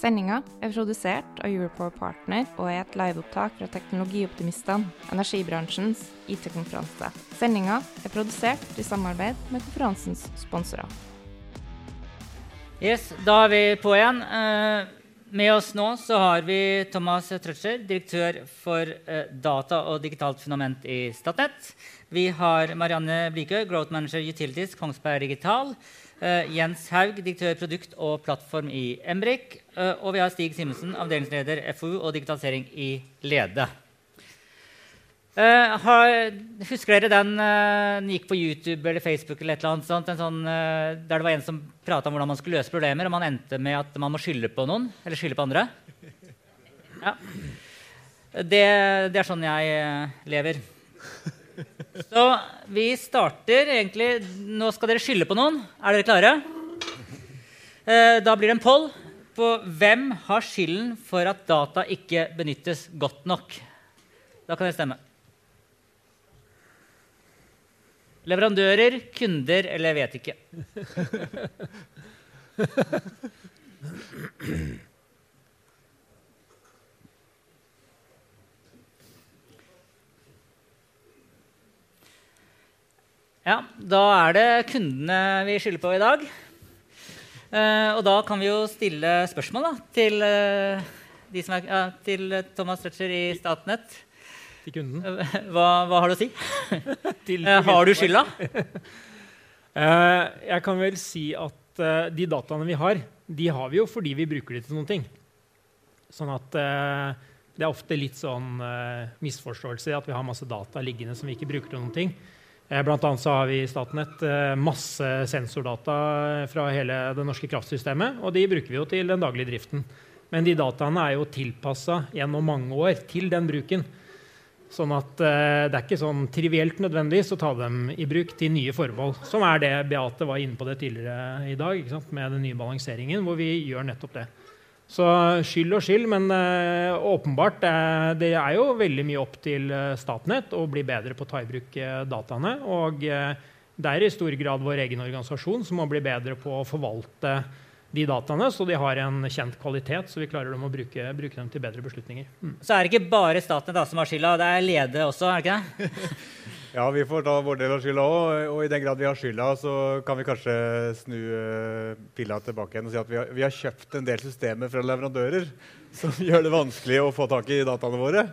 Sendinga er produsert av Europower Partner og er et liveopptak fra Teknologioptimistene, energibransjens IT-konferanse. Sendinga er produsert i samarbeid med konferansens sponsorer. Yes, da er vi på igjen. Eh, med oss nå så har vi Thomas Trøtscher, direktør for eh, data og digitalt fundament i Statnett. Vi har Marianne Blikø, Growth Manager Utilities, Kongsberg Digital. Uh, Jens Haug, direktør produkt og plattform i Embrik. Uh, og vi har Stig Simensen, avdelingsleder FoU og digitalisering i Lede. Uh, har, husker dere den den gikk på YouTube eller Facebook eller eller annet sånt, sånn, der det var en som prata om hvordan man skulle løse problemer, og man endte med at man må skylde på noen eller skylde på andre? Ja. Det, det er sånn jeg lever. Så vi starter egentlig Nå skal dere skylde på noen. Er dere klare? Eh, da blir det en poll på hvem har skylden for at data ikke benyttes godt nok. Da kan det stemme. Leverandører, kunder eller vet ikke. Ja, Da er det kundene vi skylder på i dag. Uh, og da kan vi jo stille spørsmål da, til, uh, er, ja, til Thomas Stretcher i Statnett. Til kunden. Uh, hva, hva, har du å si? har du skylda? jeg kan vel si at de dataene vi har, de har vi jo fordi vi bruker de til noen ting. Sånn at det er ofte litt sånn misforståelse at vi har masse data liggende som vi ikke bruker til noen ting. Eh, blant annet så har vi i Statnett eh, masse sensordata fra hele det norske kraftsystemet. Og de bruker vi jo til den daglige driften. Men de dataene er jo tilpassa gjennom mange år til den bruken. Sånn at det er ikke sånn trivielt nødvendigvis å ta dem i bruk til nye formål. Som er det Beate var inne på det tidligere i dag, med den nye balanseringen, hvor vi gjør nettopp det. Så skyld og skyld, men uh, åpenbart uh, det er jo veldig mye opp til uh, Statnett å bli bedre på å ta i bruk dataene. Og det er i stor grad vår egen organisasjon som må bli bedre på å forvalte de dataene, så de har en kjent kvalitet, så vi klarer dem å bruke, bruke dem til bedre beslutninger. Mm. Så er det ikke bare Statnett som har skylda, det er Lede også, er det ikke det? Ja, vi får ta vår del av skylda òg. Og i den grad vi har skylda, så kan vi kanskje snu uh, pilla tilbake igjen og si at vi har, vi har, kjøpt en del systemer fra leverandører som gjør det vanskelig å få tak i dataene våre.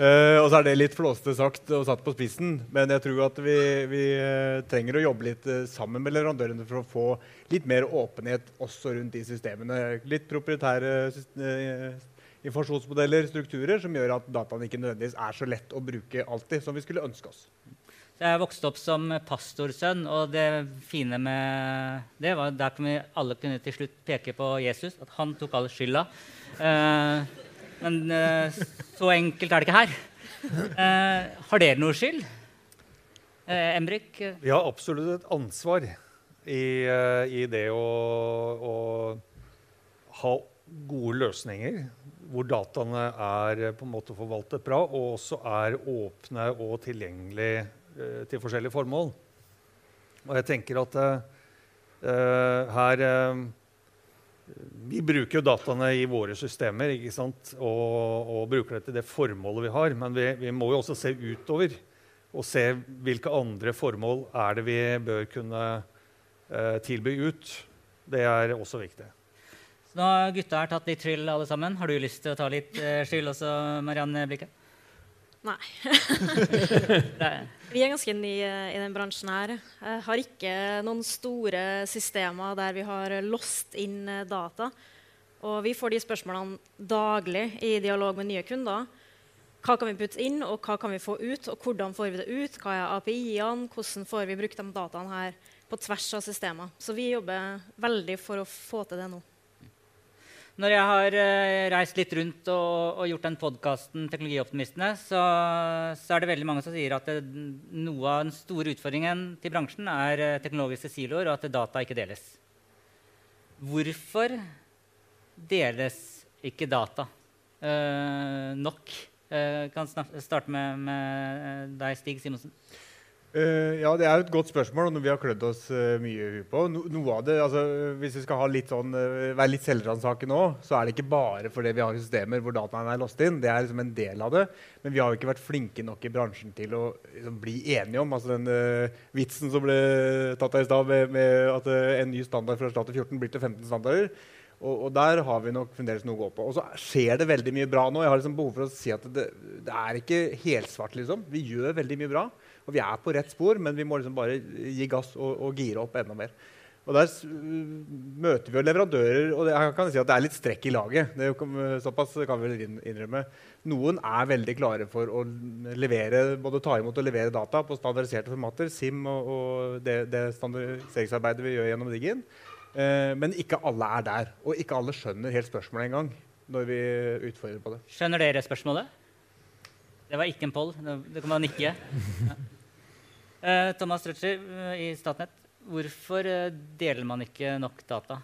Uh, og så er det litt flåste sagt og satt på spissen, men jeg tror at vi, vi uh, trenger å jobbe litt sammen med leverandørene for å få litt mer åpenhet også rundt de systemene. Litt proprietære systemer informasjonsmodeller, strukturer, som gjør at dataene ikke nødvendigvis er så lett å bruke alltid som vi skulle ønske oss. Jeg vokste opp som pastorsønn, og det fine med det var der kunne vi alle kunne til slutt peke på Jesus, at han tok all skylda. Eh, men eh, så enkelt er det ikke her. Eh, har dere noe skyld? Embrik? Vi har absolutt et ansvar i, i det å, å ha gode løsninger hvor dataene er eh, på en måte forvaltet bra, og også er åpne og tilgjengelige eh, til forskjellige formål. Og jeg tenker at eh, her eh, Vi bruker jo dataene i våre systemer ikke sant? Og, og bruker det til det formålet vi har. Men vi, vi, må jo også se utover og se hvilke andre formål er det vi bør kunne eh, tilby ut. Det er også viktig. Nå har gutta her tatt litt skyld, alle sammen. Har du lyst til å ta litt uh, skyld også, Marianne Blikke? Nei. vi er ganske nye i den bransjen her. Jeg har ikke noen store systemer der vi har låst inn eh, data. Og vi får de spørsmålene daglig i dialog med nye kunder. Hva kan vi putte inn, og hva kan vi få ut? Og hvordan får vi det ut? Hva er API-ene? Hvordan får vi brukt de dataene her på tvers av systemer? Så vi jobber veldig for å få til det nå. Når jeg har uh, reist litt rundt og, og gjort den podkasten Teknologioptimistene, så, så, er det veldig mange som sier at det, noe av den store utfordringen til bransjen er uh, teknologiske siloer, og at data ikke deles. Hvorfor deles ikke data uh, nok? Jeg kan starte med, med deg, Stig Simonsen. Uh, ja, Det er et godt spørsmål og noe vi har klødd oss uh, mye på. No, noe av det, altså, Hvis vi skal litt sånn, uh, være litt selvransakende nå, så er det ikke bare fordi vi har systemer hvor dataene er låst inn. Det er liksom en del av det. Men vi har jo ikke vært flinke nok i bransjen til å liksom, bli enige om altså den vitsen som ble tatt av i stad, med, med, at en ny standard fra erstatte 14 blir til 15 standarder. Og, og, der har vi nok fremdeles noe å gå på. Og så skjer det veldig mye bra nå. Jeg har liksom behov for å si at det, det er ikke helsvart. liksom. Vi gjør veldig mye bra. Og vi er på rett spor, men vi må liksom bare gi gass og, og gire opp enda mer. Og Der møter vi jo leverandører, og jeg kan si at det er litt strekk i laget. Det er såpass kan vi innrømme. Noen er veldig klare for å levere, både ta imot og levere data på standardiserte formater. SIM og, og det, det, standardiseringsarbeidet vi gjør gjennom Digin. Eh, men ikke alle er der. Og ikke alle skjønner helt spørsmålet engang. når vi utfordrer på det. Skjønner dere spørsmålet? Det var ikke en poll. Det kan man nikke. Ja. Eh, Thomas Strøtscher eh, i Statnett, hvorfor eh, deler man ikke nok data?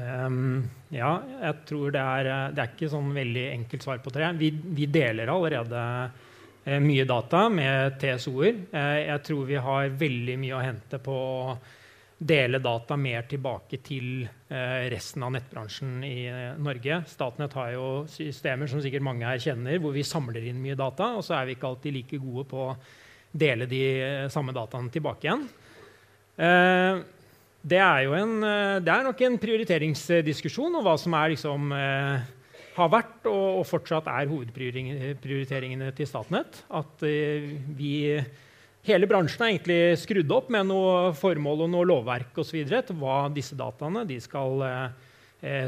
Um, ja, jeg tror det er, det er ikke sånn veldig enkelt svar på det. Vi, vi deler allerede mye data med TSO-er. Jeg tror vi har veldig mye å hente på å dele data mer tilbake til resten av nettbransjen i Norge. Statnett har jo systemer som sikkert mange her kjenner, hvor vi samler inn mye data, og så er vi ikke alltid like gode på dele de samme dataene tilbake igjen. Eh, det er, jo en, eh, det er nok en prioriteringsdiskusjon om hva som er, liksom, eh, har vært og, fortsatt er hovedprioriteringene til Statnett. At vi, hele bransjen er egentlig skrudd opp med noe formål og noe lovverk videre, til hva disse dataene de skal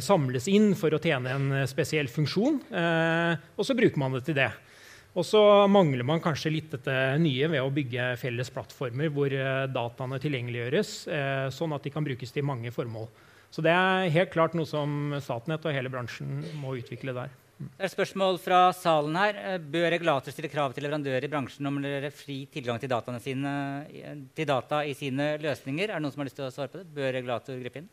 samles inn for å tjene en spesiell funksjon. og så bruker man det til det. Og så mangler man kanskje litt dette nye ved å bygge felles plattformer hvor eh, dataene tilgjengeliggjøres, eh, sånn at de kan brukes til mange formål. Så det er helt klart noe som Statnett og hele bransjen må utvikle der. Det er et spørsmål fra salen her. Eh, bør regulator stille krav til leverandører i bransjen om fri tilgang til, sine, til data i sine løsninger? Er det noen som har lyst til å svare på det? Bør regulator gripe inn?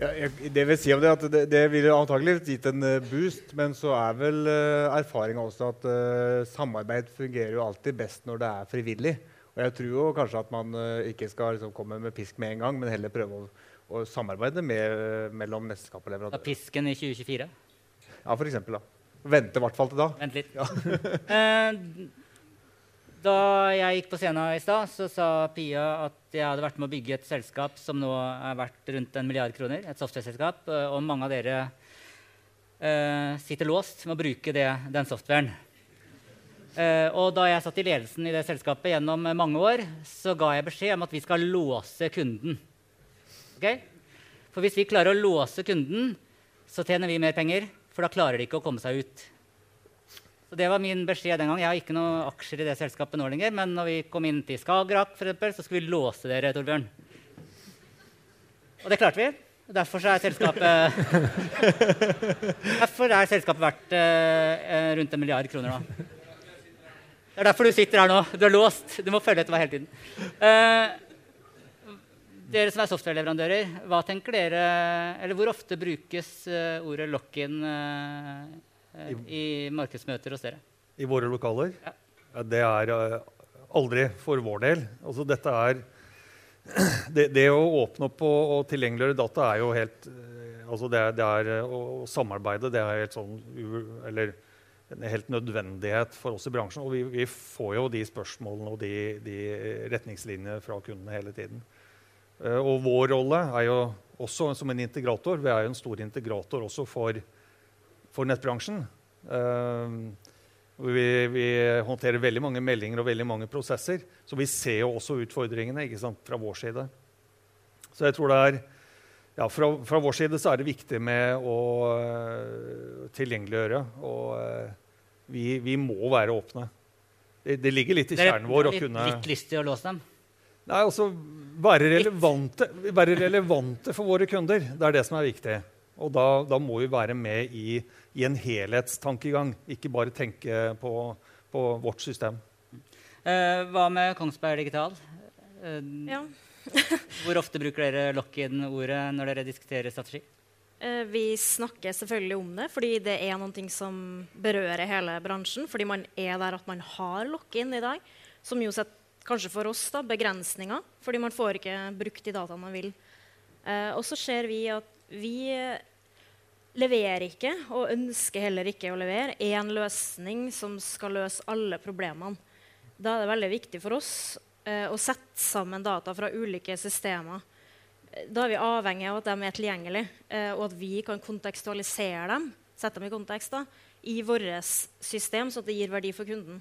Ja, jeg, det vil si om det at det, det ville antakelig gitt en uh, boost, men så er vel uh, erfaringa også at uh, samarbeid fungerer jo alltid best når det er frivillig. Og jeg tror jo kanskje at man uh, ikke skal liksom, komme med pisk med en gang, men heller prøve å, å samarbeide med, mellom nettskap og leverandør. Pisken i 2024? Ja, for eksempel, da. Vente i hvert fall til da. Vent litt. Ja. Da jeg gikk på scenen i stad, så sa Pia at jeg hadde vært med å bygge et selskap som nå er verdt rundt en milliard kroner. Et software-selskap. Eh, og mange av dere eh, sitter låst med å bruke det, den softwaren. Eh, og da jeg satt i ledelsen i det selskapet gjennom mange år, så ga jeg beskjed om at vi skal låse kunden. Okay? For hvis vi klarer å låse kunden, så tjener vi mer penger. For da klarer de ikke å komme seg ut. Så Det var min beskjed den gang. Jeg har ikke noen aksjer i det selskapet nå lenger. Men når vi kom inn til Skagerrak, eksempel, så skulle vi låse dere, Torbjørn. Og det klarte vi. Derfor er selskapet Derfor er selskapet verdt eh, rundt en milliard kroner nå. Det er derfor du sitter her nå. Du er låst. Du må følge etter meg hele tiden. Eh, dere som er softwareleverandører, hva tenker dere, eller hvor ofte brukes uh, ordet lock-in Eh, i markedsmøter hos dere? I våre lokaler? Ja. Det er uh, aldri for vår del. Altså, dette er det, det, å åpne opp og, og, tilgjengeliggjøre data er jo helt uh, altså det, det er, Å samarbeide det er helt sånn Eller en helt nødvendighet for oss i bransjen. Og vi, vi får jo de spørsmålene og de, de retningslinjene fra kundene hele tiden. Og vår rolle er jo også som en integrator. Vi er jo en stor integrator også for, for nettbransjen. Uh, vi, vi, håndterer veldig mange meldinger og veldig mange prosesser. Så vi ser jo også utfordringene sant, fra vår side. Så jeg tror det er ja, fra, fra, vår side så er det viktig med å uh, tilgjengeliggjøre. Og uh, vi, vi, må være åpne. Det, det ligger litt i kjernen vår å kunne Litt lyst til å låse dem? Nei, altså være relevante, være relevante, for våre kunder. Det er det som er viktig. Og da, da må vi være med i, i, en helhetstankegang, ikke bare tenke på, på vårt system. Eh, hva med Kongsberg Digital? Eh, ja. hvor ofte bruker dere lock-in-ordet når dere diskuterer strategi? Eh, vi snakker selvfølgelig om det, fordi det er noe som berører hele bransjen. Fordi man er der at man har lock-in i dag, som jo setter kanskje for oss da, begrensninger, fordi man får ikke brukt de dataene man vil. Eh, og så ser vi at vi leverer ikke, og ønsker heller ikke å levere, én løsning som skal løse alle problemene. Da er det veldig viktig for oss eh, å sette sammen data fra ulike systemer. Da er vi avhengig av at de er tilgjengelige, eh, og at vi kan kontekstualisere dem sette dem i kontekst da, i vårt system, så at det gir verdi for kunden.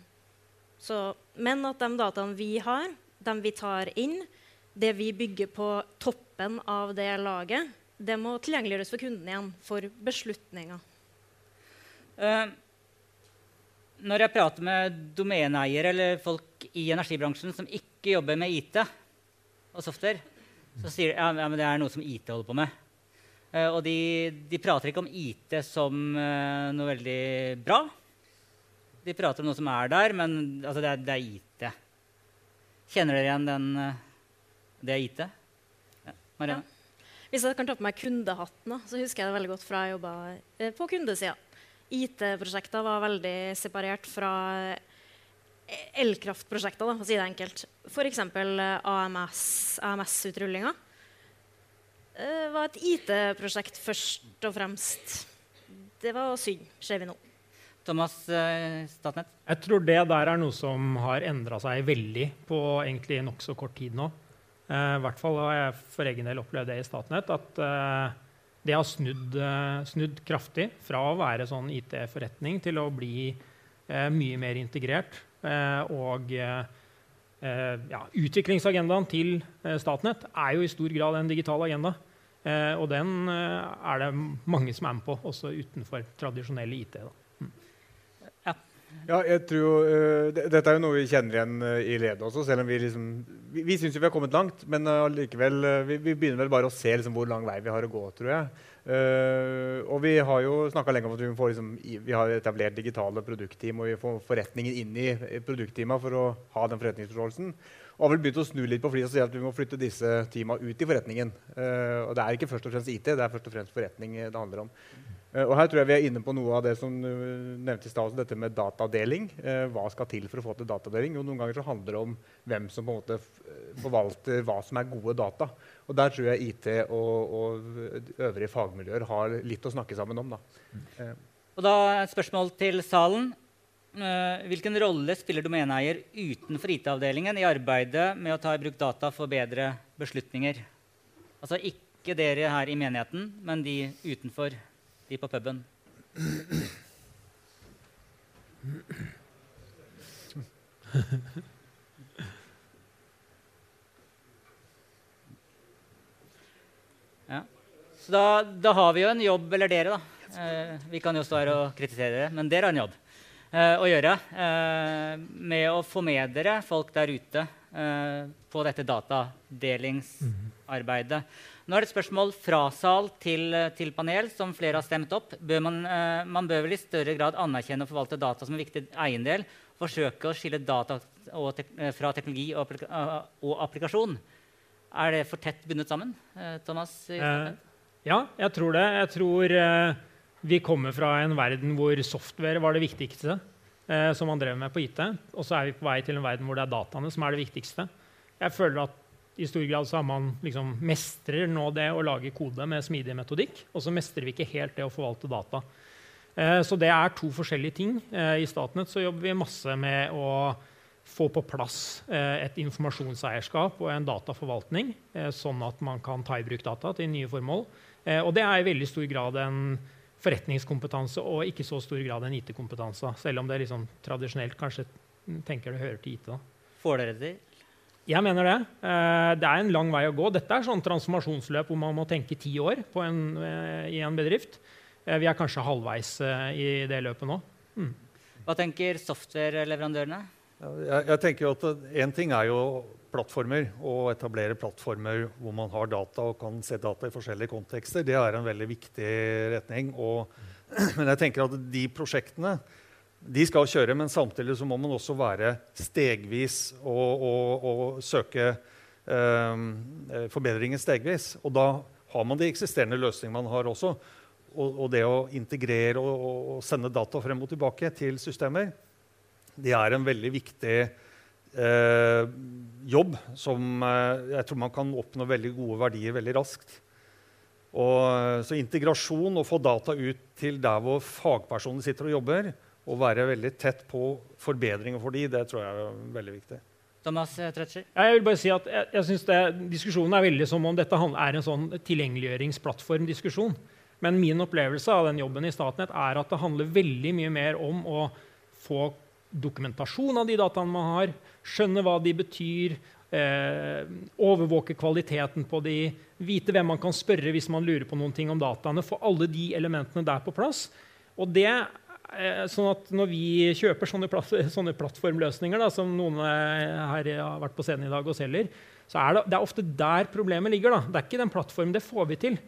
Så, men at de dataene vi har, de vi tar inn, det vi bygger på toppen av det laget, det må tilgjengeliggjøres for kunden igjen for beslutninger. Uh, når jeg prater med domeneeiere eller folk i energibransjen som ikke jobber med IT og software, så sier de ja, ja, det er noe som IT holder på med. Uh, og de, de, prater ikke om IT som uh, noe veldig bra. De prater om noe som er der, men altså, det, er, det, er, IT. Kjenner dere igjen den uh, Det er IT? Ja. Marianne? Ja. Hvis jeg kan ta på meg kundehatten, så husker jeg det veldig godt fra jeg jobba eh, på kundesida. IT-prosjekter var veldig separert fra eh, elkraftprosjekter, for å si det enkelt. F.eks. AMS, AMS-utrullinga. Det var et IT-prosjekt først og fremst. Det var synd, ser vi nå. Thomas eh, Statnett? Jeg tror det der er noe som har endra seg veldig på egentlig nokså kort tid nå. Eh, I hvert fall har jeg for egen del opplevd det i Statnett. At eh, det har snudd, snudd, kraftig fra å være sånn IT-forretning til å bli mye mer integrert. og ja, utviklingsagendaen til Statnett er jo i stor grad en digital agenda. og den er det mange som er med på, også utenfor tradisjonelle IT. Da. Ja, jeg tror uh, Dette er jo noe vi kjenner igjen uh, i ledet også. selv om Vi liksom, vi, vi syns vi har kommet langt, men likevel, uh, vi, vi, begynner vel bare å se liksom, hvor lang vei vi har å gå. tror jeg. og vi har jo snakka lenge om at vi, får, liksom, vi har etablert digitale produktteam og vi får forretningen inn i produktteama for å ha den forretningsforståelsen. Og har vel begynt å snu litt på flis og si at vi må flytte disse teama ut i forretningen. og det er ikke først og fremst IT, det er først og fremst forretning det handler om. Eh, og her tror jeg vi er inne på noe av det som du nevnte i stad, dette med datadeling. Eh, hva skal til for å få til datadeling? Og noen ganger så handler det om hvem som på en måte forvalter hva som er gode data. Og der tror jeg IT og, og øvrige fagmiljøer har litt å snakke sammen om. Da. Eh. Og da et spørsmål til salen. Hvilken rolle spiller domeneeier utenfor IT-avdelingen i arbeidet med å ta i bruk data for bedre beslutninger? Altså ikke dere her i menigheten, men de utenfor de på puben. Ja. Så da, da, har vi jo en jobb, eller dere, da. Eh, vi kan jo stå her og kritisere dere, men dere har en jobb eh, å gjøre eh, med å få med dere folk der ute eh, på dette datadelingsarbeidet. Nå er det et spørsmål fra sal til, til panel, som flere har stemt opp. Bør man, eh, man, bør vel i større grad anerkjenne og forvalte data som en viktig eiendel. Forsøke å skille data tek eh, fra teknologi og, applika uh, og, applikasjon. Er det for tett bundet sammen? Eh, Thomas? ja, jeg tror det. Jeg tror vi kommer fra en verden hvor software var det viktigste. som man drev med på IT. Og så er vi på vei til en verden hvor det er dataene som er det viktigste. Jeg føler at i stor grad så har man liksom mestrer nå det å lage kode med smidig metodikk, og så mestrer vi ikke helt det å forvalte data. Eh, så det er to forskjellige ting. Eh, I Statnett så jobber vi masse med å få på plass eh, et informasjonseierskap og en dataforvaltning, sånn at man kan ta i bruk data til nye formål. Og det er i veldig stor grad en forretningskompetanse og ikke så stor grad en IT-kompetanse. Selv om det liksom tradisjonelt kanskje tenker det hører til IT. Da. Får dere til? Jeg mener det. Eh, det er en lang vei å gå. Dette er sånn transformasjonsløp hvor man må tenke ti år en, eh, i en bedrift. Eh, vi er kanskje halvveis i det løpet nå. Mm. Hva tenker software-leverandørene? Jeg, jeg, tenker jo at Én ting er jo plattformer, å etablere plattformer hvor man har data og kan se data i forskjellige kontekster. Det er en veldig viktig retning. Og, men jeg tenker at de prosjektene de skal kjøre, men samtidig så må man også være stegvis og, og, og søke ehm, eh, forbedringer stegvis. Og da har man de eksisterende løsningene man har også. Og, og det å integrere og, sende data frem og tilbake til systemer, det er en veldig viktig eh, jobb som eh, jeg tror man kan oppnå veldig gode verdier veldig raskt. Og, så integrasjon og få data ut til der hvor fagpersoner sitter og jobber, å være veldig tett på forbedringer for de, det tror jeg er veldig viktig. Thomas eh, Tretscher? Jeg vil bare si at jeg, jeg synes det, Diskusjonen er veldig som om dette er en sånn tilgjengeliggjøringsplattformdiskusjon. Men min opplevelse av den jobben i Statnett er at det handler veldig mye mer om å få dokumentasjon av de dataene man har, skjønne hva de betyr, eh, overvåke kvaliteten på de, vite hvem man kan spørre hvis man lurer på noen ting om dataene. Få alle de elementene der på plass. Og det sånn at når vi kjøper sånne, platt, sånne plattformløsninger, da, som noen eh, her har vært på scenen i dag og selger, så er det, det er ofte der problemet ligger. Da. Det er ikke den plattformen. Det får vi til.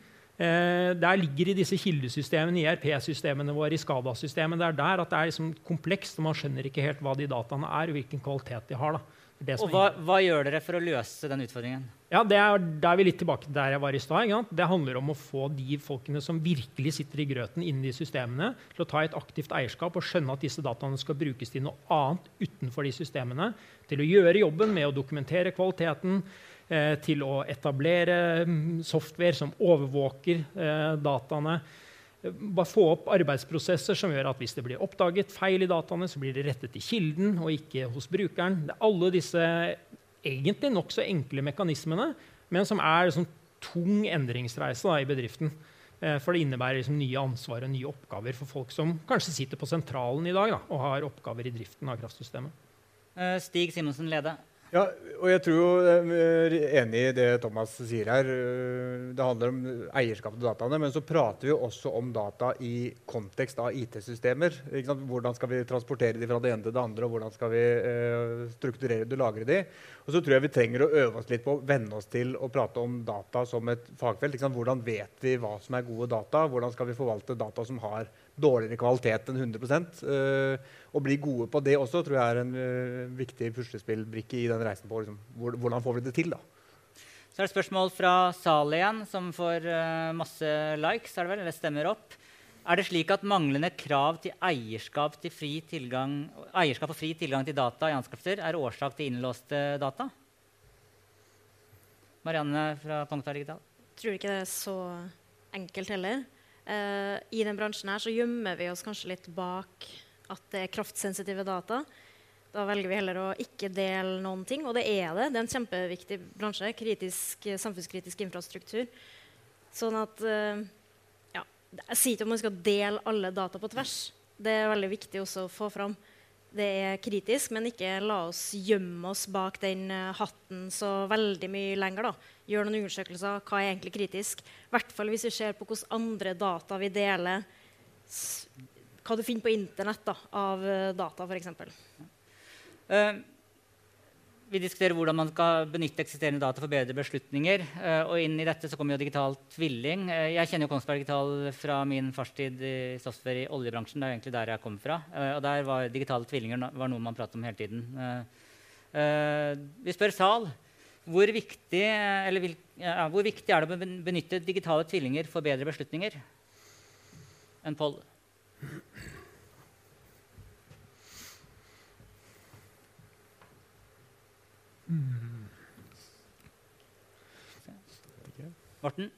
Eh, der ligger i disse kildesystemene, IRP-systemene våre, i SCADA-systemet. Det er der at det er liksom komplekst, og man skjønner ikke helt hva de dataene er, og hvilken kvalitet de har. Da. Og hva, hva, gjør dere for å løse den utfordringen? Ja, det er, Der er vi litt tilbake der jeg var i stad. Det handler om å få de folkene som virkelig sitter i grøten inni de systemene, til å ta et aktivt eierskap og skjønne at disse dataene skal brukes til noe annet utenfor de systemene. Til å gjøre jobben med å dokumentere kvaliteten, eh, til å etablere mm, software som overvåker eh, dataene bare få opp arbeidsprosesser som gjør at hvis det blir oppdaget feil i dataene, så blir det rettet i kilden og ikke hos brukeren. Det er alle disse egentlig nokså enkle mekanismene, men som er sånn tung endringsreise da, i bedriften. Eh, for det innebærer liksom nye ansvar og nye oppgaver for folk som kanskje sitter på sentralen i dag da, og har oppgaver i driften av kraftsystemet. Eh, Stig Simonsen Lede, ja, og jeg tror jo er enig i det Thomas sier her. Det handler om eierskap til dataene. Men så prater vi også om data i kontekst av IT-systemer. Hvordan skal vi transportere de fra det ene til det andre, og hvordan skal vi eh, strukturere det og lagre de. Og så tror jeg vi trenger å øve oss litt på å venne oss til å prate om data som et fagfelt. Hvordan vet vi hva som er gode data? Hvordan skal vi forvalte data som har dårligere kvalitet enn 100 uh, Å bli gode på det også tror jeg er en uh, viktig puslespillbrikke i den reisen på liksom, hvordan får vi det til. da. Så er det spørsmål fra Sal igjen, som får uh, masse likes, er det vel, eller stemmer opp. Er det slik at manglende krav til eierskap, til fri tilgang, eierskap og fri tilgang til data i anskaffelser er årsak til innlåste data? Marianne fra Kongsberg Digital? Tror ikke det er så enkelt heller. Uh, I den bransjen her så gjemmer vi oss kanskje litt bak at det er kraftsensitive data. Da velger vi heller å ikke dele noen ting, og det er det. Det er en kjempeviktig bransje. Kritisk, samfunnskritisk infrastruktur. Sånn at eh, ja, Jeg sier ikke om man skal dele alle data på tvers. Det er veldig viktig også å få fram det er kritisk, men ikke la oss gjemme oss bak den uh, hatten så veldig mye lenger. da. Gjør noen undersøkelser. Hva er egentlig kritisk? I hvert fall hvis vi ser på hvordan andre data vi deler. Hva du finner på Internett da, av uh, data, f.eks. Uh, vi diskuterer hvordan man skal benytte eksisterende data for bedre beslutninger. Uh, og inn i dette så kommer jo digital tvilling. Uh, jeg kjenner jo Kongsberg Digital fra min fartstid i software i oljebransjen. Det er egentlig der jeg kommer fra. Uh, og der var digitale tvillinger var noe man pratet om hele tiden. vi spør Sal. Hvor viktig, vil, ja, hvor viktig er det å benytte digitale tvillinger for bedre beslutninger? enn Pål? Morten?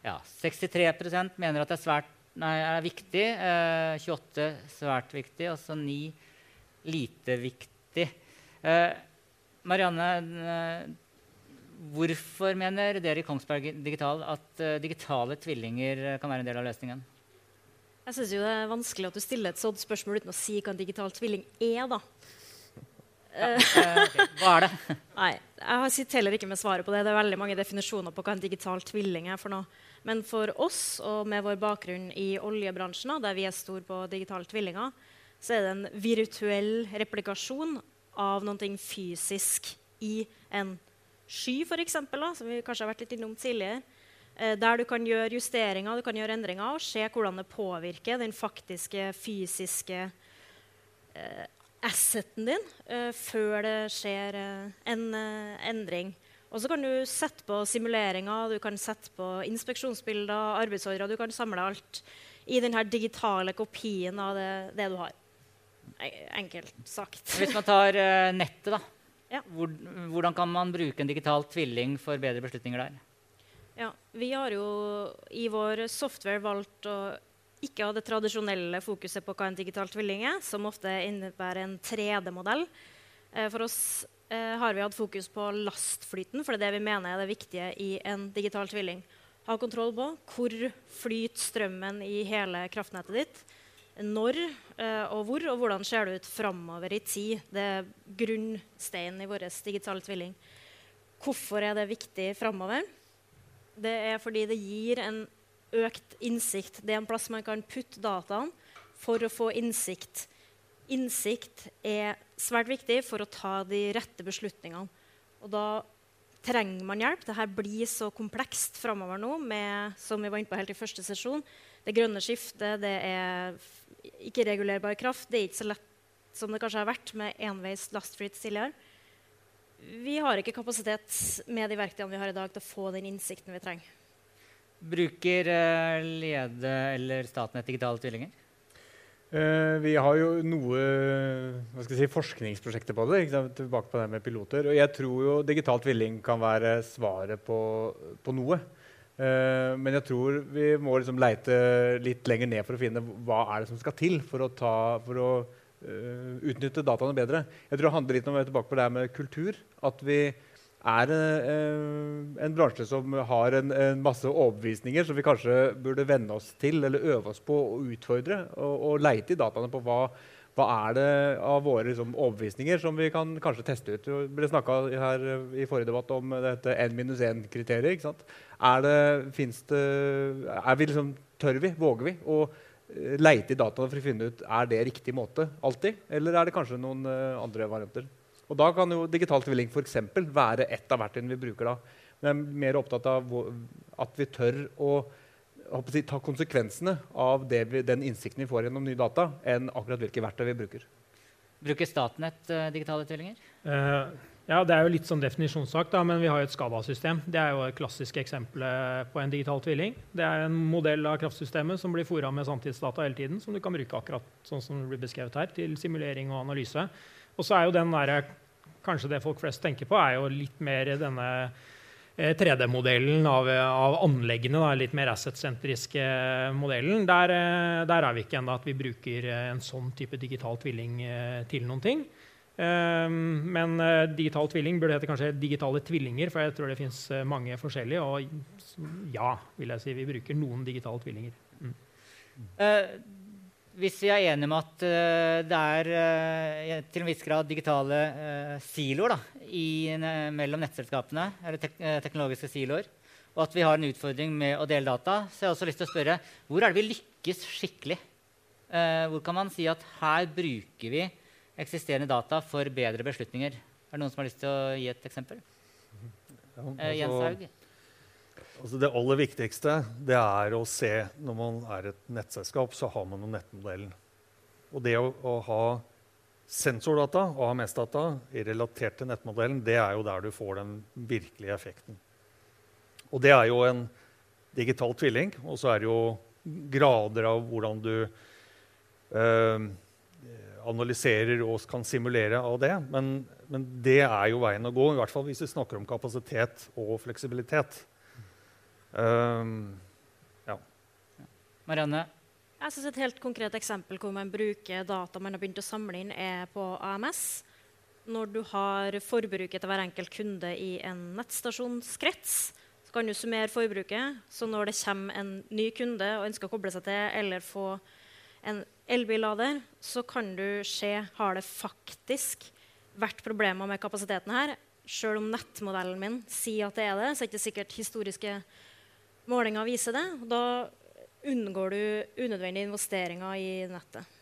Ja, 63 mener at det er, svært, nei, er viktig. Eh, 28 svært viktig. Og så 9 lite viktig. Eh, Marianne, eh, hvorfor mener dere i Kongsberg Digital at uh, digitale tvillinger kan være en del av løsningen? Jeg syns det er vanskelig at du stiller et sånt spørsmål uten å si hva en digital tvilling er. da. Ja, okay. Hva er det? Nei, Jeg sitter heller ikke med svaret på det. Det er veldig mange definisjoner på hva en digital tvilling er. for noe. Men for oss, og med vår bakgrunn i oljebransjen, der vi er store på digitale tvillinger, så er det en virtuell replikasjon av noe fysisk i en sky, f.eks., som vi kanskje har vært litt innom tidligere. Eh, der du kan gjøre justeringer du kan gjøre endringer og se hvordan det påvirker den faktiske, fysiske eh, asseten din eh, før det skjer eh, en uh, endring. Og så kan du sette på simuleringer, du kan sette på inspeksjonsbilder, arbeidsordrer. Du kan samle alt i denne digitale kopien av det, det du har. Enkelt sagt. Hvis man tar nettet, da. Ja. Hvor, hvordan kan man bruke en digital tvilling for bedre beslutninger der? Ja, vi har jo i vår software valgt å ikke ha det tradisjonelle fokuset på hva en digital tvilling er, som ofte innebærer en 3D-modell. Eh, for oss eh, har vi hatt fokus på lastflyten, for det er det vi mener er det viktige i en digital tvilling. Ha kontroll på hvor flyter strømmen i hele kraftnettet ditt. Når eh, og hvor, og hvordan ser det ut framover i tid. Det er grunnsteinen i vår digitale tvilling. Hvorfor er det viktig framover? Det er fordi det gir en økt innsikt. Det er en plass man kan putte dataen for å få innsikt. Innsikt er svært viktig for å ta de rette beslutningene. Og da trenger man hjelp. Dette blir så komplekst framover nå, med, som vi var inne på helt i første sesjon. Det grønne skiftet, det er ikke-regulerbar kraft. Det er ikke så lett som det kanskje har vært med enveis lastflyt tidligere. Vi har ikke kapasitet med de verktøyene vi har i dag, til å få den innsikten vi trenger. Bruker uh, Lede eller Statnett digitale tvillinger? Uh, vi har jo noe si, forskningsprosjekter på det. Tilbake på det med piloter. Og jeg tror jo digital tvilling kan være svaret på, på noe. Uh, men jeg tror vi må liksom leite litt lenger ned for å finne hva er det som skal til for å, ta, for å utnytte dataene bedre. Jeg tror det handler litt om tilbake på det med kultur. At vi er uh, en bransje som har en, en, masse overbevisninger som vi kanskje burde venne oss til eller øve oss på å utfordre. Og, og leite i dataene på hva, hva er det av våre liksom, overbevisninger som vi kan kanskje teste ut. Det ble snakka her i forrige debatt om dette N-1-kriteriet. Er det, det, er vi liksom, Tør vi, våger vi å eh, leite i dataene for å finne ut er det riktig måte alltid? Eller er det kanskje noen uh, andre varianter? Og Da kan jo digital tvilling for være ett av verktøyene vi bruker da. Men jeg er mer opptatt av at vi tør å, å ta konsekvensene av vi, den innsikten vi får gjennom nye data, enn akkurat hvilke verktøy vi bruker. Bruker Statnett uh, digitale tvillinger? Uh, ja, Det er jo litt sånn definisjonssak, da, men vi har jo et SCADA-system. Det er jo et klassisk eksempel på en digital tvilling. Det er en modell av kraftsystemet som blir fora med sanntidsdata hele tiden, som du kan bruke akkurat sånn som det blir beskrevet her, til simulering og analyse. Og så er jo den der, Kanskje det folk flest tenker på, er jo litt mer denne 3D-modellen eh, av, av, anleggene. Da, litt mer asset-sentriske modellen. Der, eh, der, er vi ikke ennå at vi bruker eh, en sånn type digital tvilling til noen ting. Men digital tvilling burde hete kanskje digitale tvillinger, for jeg tror det fins mange forskjellige. Og ja, vil jeg si, vi bruker noen digitale tvillinger. Mm. Uh, hvis vi er enige om at uh, det er uh, til en viss grad digitale uh, siloer da, i, mellom nettselskapene, eller tek teknologiske siloer, og at vi har en utfordring med å dele data, så jeg har også lyst til å spørre hvor er det vi lykkes skikkelig? hvor kan man si at her bruker vi eksisterende data for bedre beslutninger? Er det noen som har lyst til å gi et eksempel? Ja, altså, Jens Haug? Altså det aller viktigste det er å se når man er et nettselskap, så har man jo nettmodellen. Og det å, å ha sensordata og AMS-data relatert til nettmodellen, det er jo der du får den virkelige effekten. Og det er jo en digital tvilling, og så er det jo grader av hvordan du øh, analyserer og kan simulere av det. Men, men, det er jo veien å gå, i hvert fall hvis vi snakker om kapasitet og fleksibilitet. Um, Marianne? Jeg synes Et helt konkret eksempel hvor man bruker data man har begynt å samle inn, er på AMS. Når du har forbruket til hver enkelt kunde i en nettstasjonskrets, så kan du summere forbruket. Så når det kommer en ny kunde og ønsker å koble seg til eller få en elbillader, så kan du se har det faktisk vært problemer med kapasiteten her. Selv om nettmodellen min sier at det er det, så er det ikke sikkert historiske målinger viser det. og Da unngår du unødvendige investeringer i nettet.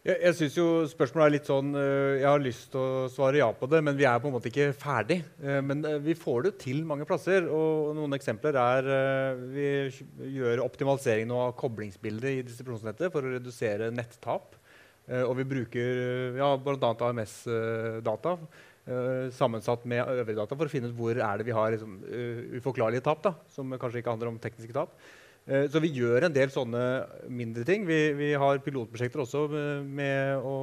Jeg, jeg synes jo spørsmålet er litt sånn øh, Jeg har lyst til å svare ja på det, men vi er på en måte ikke ferdig. Eh, men øh, vi får det til mange plasser. Og noen eksempler er Vi gjør optimalisering av koblingsbildet i distribusjonsnettet for å redusere nettap. Og vi bruker ja, bl.a. AMS-data sammensatt med øvrige data for å finne ut hvor er det vi har liksom, uforklarlige tap, da, som kanskje ikke handler om tekniske tap. Eh, så vi gjør en del sånne mindre ting. Vi, vi har pilotprosjekter også med å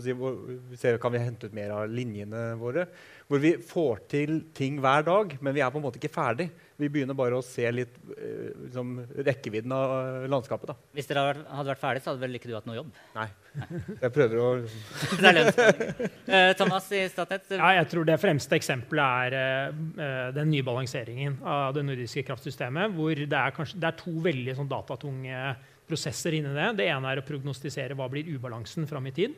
si, vi ser, Kan vi hente ut mer av linjene våre? Hvor vi får til ting hver dag, men vi er på en måte ikke ferdig. Vi begynner bare å se litt eh, liksom, rekkevidden av landskapet. Da. Hvis dere hadde vært ferdig, så hadde vel ikke du hatt noe jobb? Nei. Jeg prøver å Det er. Uh, Thomas i Statnett? Ja, jeg tror det fremste eksempelet er uh, den nye balanseringen av det nordiske kraftsystemet. Hvor det er, kanskje, det er to veldig sånn, datatunge prosesser inni det. Det ene er å prognostisere hva blir ubalansen fram i tid.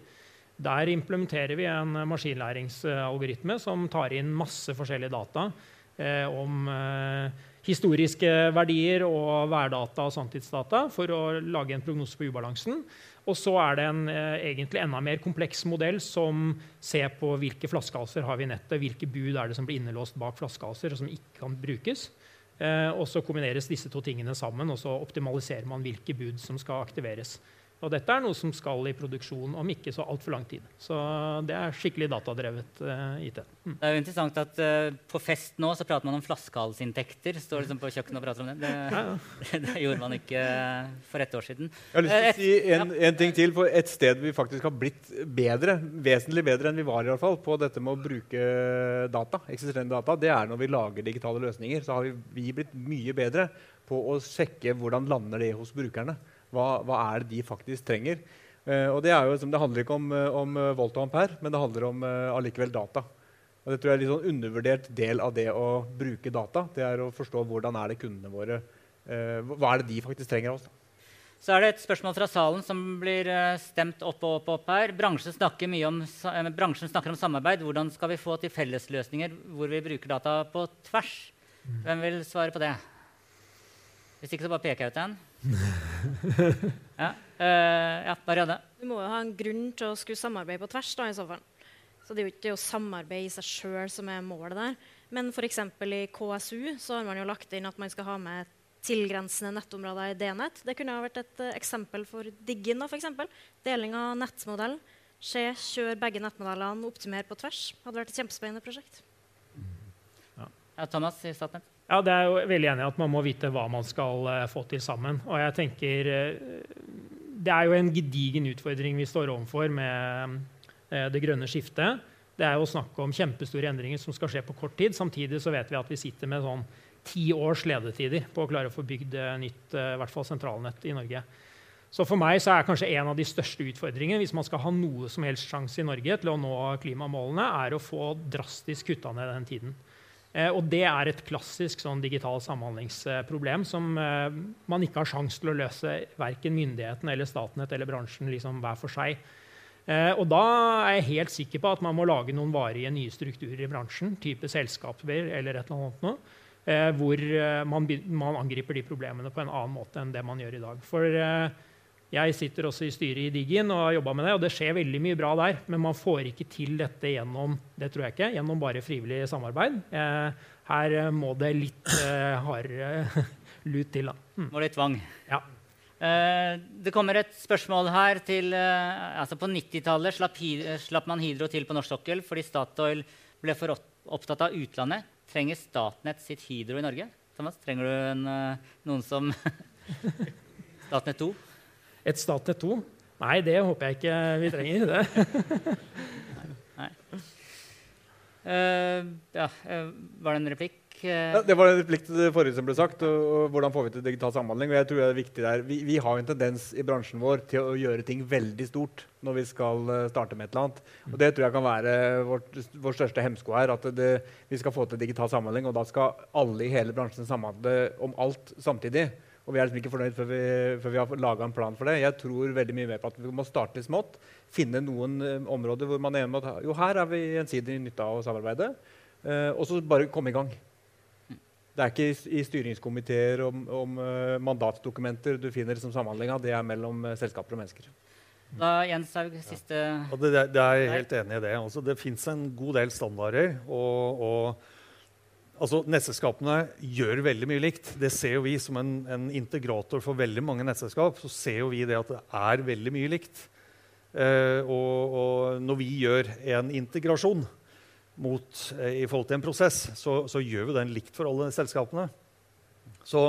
Der implementerer vi en maskinlæringsalgoritme som tar inn masse forskjellige data Eh, om eh, historiske verdier og værdata og sanntidsdata for å lage en prognose på ubalansen. Og så er det en eh, egentlig enda mer kompleks modell som ser på hvilke flaskehalser har vi i nettet, hvilke bud er det som blir innelåst bak flaskehalser og som ikke kan brukes. Eh, og så kombineres disse to tingene sammen, og så optimaliserer man hvilke bud som skal aktiveres. Og dette er noe som skal i produksjon om ikke så altfor lang tid. Så det er skikkelig datadrevet uh, eh, IT. Mm. Det er jo interessant at uh, på fest nå så prater man om flaskehalsinntekter. Står liksom på kjøkkenet og prater om det. Det, ja, ja. det gjorde man ikke uh, for ett år siden. Jeg har lyst til å si en, en, ting til. For et sted vi faktisk har blitt bedre, vesentlig bedre enn vi var i hvert fall, på dette med å bruke data, eksisterende data, det er når vi lager digitale løsninger. Så har vi, vi blitt mye bedre på å sjekke hvordan lander det hos brukerne. Hva, hva, er det de faktisk trenger? Uh, og det, jo, det, handler ikke om, eh, om, eh, volt og ampere, men det handler om uh, allikevel data. Og det tror jeg er en sånn undervurdert del av det å bruke data. Det er å forstå hvordan er det kundene våre uh, Hva er det de faktisk trenger av oss. Da? Så er det et spørsmål fra salen som blir stemt opp og opp, opp her. Bransjen snakker, om, bransjen snakker, om, samarbeid. Hvordan skal vi få til fellesløsninger hvor vi bruker data på tvers? Hvem vil svare på det? Hvis ikke, så bare peker jeg ut en. ja, uh, ja, Marianne? Du må jo ha en grunn til å skulle samarbeide på tvers. da, i så fall. Så det er jo ikke å samarbeide i seg sjøl som er målet der. Men f.eks. i KSU så har man jo lagt inn at man skal ha med tilgrensende nettområder i DNET. Det kunne ha vært et uh, eksempel for Diggin. da, for eksempel. Deling av nettmodell. Skje, kjør begge nettmodellene, optimere på tvers. Hadde vært et kjempespennende prosjekt. Ja. ja Thomas i Statnett? Ja, det er jo veldig enig i at man må vite hva man skal uh, få til sammen. Og jeg tenker uh, Det er jo en gedigen utfordring vi står overfor med uh, det grønne skiftet. Det er jo snakk om kjempestore endringer som skal skje på kort tid. Samtidig så vet vi at vi sitter med sånn ti års ledetider på å klare å få bygd nytt i hvert fall sentralnett i Norge. Så for meg så er kanskje en av de største utfordringene hvis man skal ha noe som helst sjanse i Norge til å nå klimamålene, er å få drastisk kutta ned den tiden. Eh, og det er et klassisk sånn digital samhandlingsproblem som eh, man ikke har sjanse til å løse verken myndigheten eller Statnett eller bransjen liksom hver for seg. Eh, og da er jeg helt sikker på at man må lage noen varige nye strukturer i bransjen, type selskaper eller et eller annet noe, hvor man, man, angriper de problemene på en annen måte enn det man gjør i dag. For jeg sitter også i styret i Digin og har jobba med det, og det skjer veldig mye bra der. Men man får ikke til dette gjennom det tror jeg ikke, gjennom bare frivillig samarbeid. Eh, her må det litt eh, hardere lut til. da. Mm. Må litt tvang. Ja. Eh, det kommer et spørsmål her til eh, altså På 90-tallet slapp, slapp, man Hydro til på norsk sokkel fordi Statoil ble for opptatt av utlandet. Trenger Statnett sitt Hydro i Norge? Thomas, trenger du en, eh, noen som Statnett 2? Et Statnett 2? Nei, det håper jeg ikke vi trenger. det. Nei. Uh, ja, uh, var det en replikk? Ja, det var en replikk til det forrige som ble sagt. Og, og hvordan får vi til digital samhandling? Og jeg tror det er viktig der. Vi, vi har en tendens i bransjen vår til å gjøre ting veldig stort når vi skal eh, starte med et eller annet. Og det tror jeg kan være vårt, vår største hemsko her. At det, vi skal få til digital samhandling, og da skal alle i hele bransjen samhandle om alt samtidig. Og vi er liksom ikke fornøyd før vi, før vi har laga en plan for det. Jeg tror veldig mye mer på at vi må starte litt smått. Finne noen eh, områder hvor man er enig om at jo, her er vi gjensidig nytte av å samarbeide. Eh, og så bare komme i gang. Det er ikke i, i styringskomiteer om, om uh, mandatdokumenter du finner som samhandlinga. Det er mellom uh, selskaper og mennesker. Da Jens Haug, siste Og det, det er jeg helt enig i det. Altså, det fins en god del standarder. Og, og altså, nettselskapene gjør veldig mye likt. Det ser jo vi som en, en, integrator for veldig mange nettselskap. Så ser jo vi det at det er veldig mye likt. Eh, og, og når vi gjør en integrasjon mot, eh, i forhold til en prosess, så, så, gjør vi den likt for alle selskapene. Så,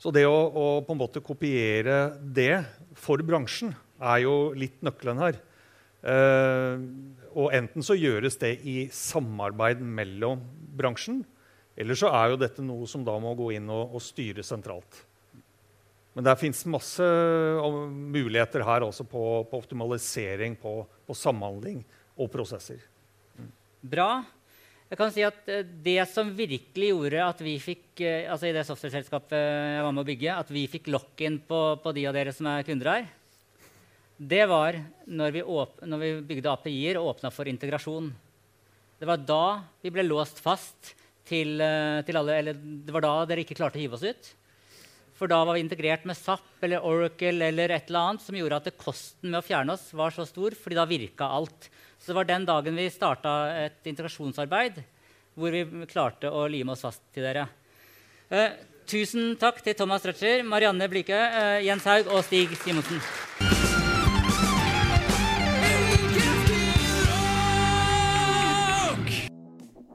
så det å, å, på en måte kopiere det for bransjen er jo litt nøkkelen her. Eh, og enten så gjøres det i samarbeid mellom bransjen, eller så er jo dette noe som da må gå inn og, og styre sentralt. Men det fins masse muligheter her også på, på optimalisering, på, på samhandling og prosesser. Bra. Jeg kan si at eh, Det som virkelig gjorde at vi fikk eh, altså i det software-selskapet jeg var med å bygge, at vi fikk lock-in på, på, de av dere som er kunder her, det var når vi, når vi bygde API-er og åpna for integrasjon. Det var da vi ble låst fast til, eh, til, alle Eller det var da dere ikke klarte å hive oss ut. For da var vi integrert med SAP eller Oracle eller et eller annet som gjorde at kosten med å fjerne oss var så stor, fordi da virka alt. Så det var den dagen vi starta et integrasjonsarbeid hvor vi klarte å lime oss fast til dere. Eh, tusen takk til Thomas Røtscher, Marianne Blikø, eh, Jens Haug og Stig Simonsen.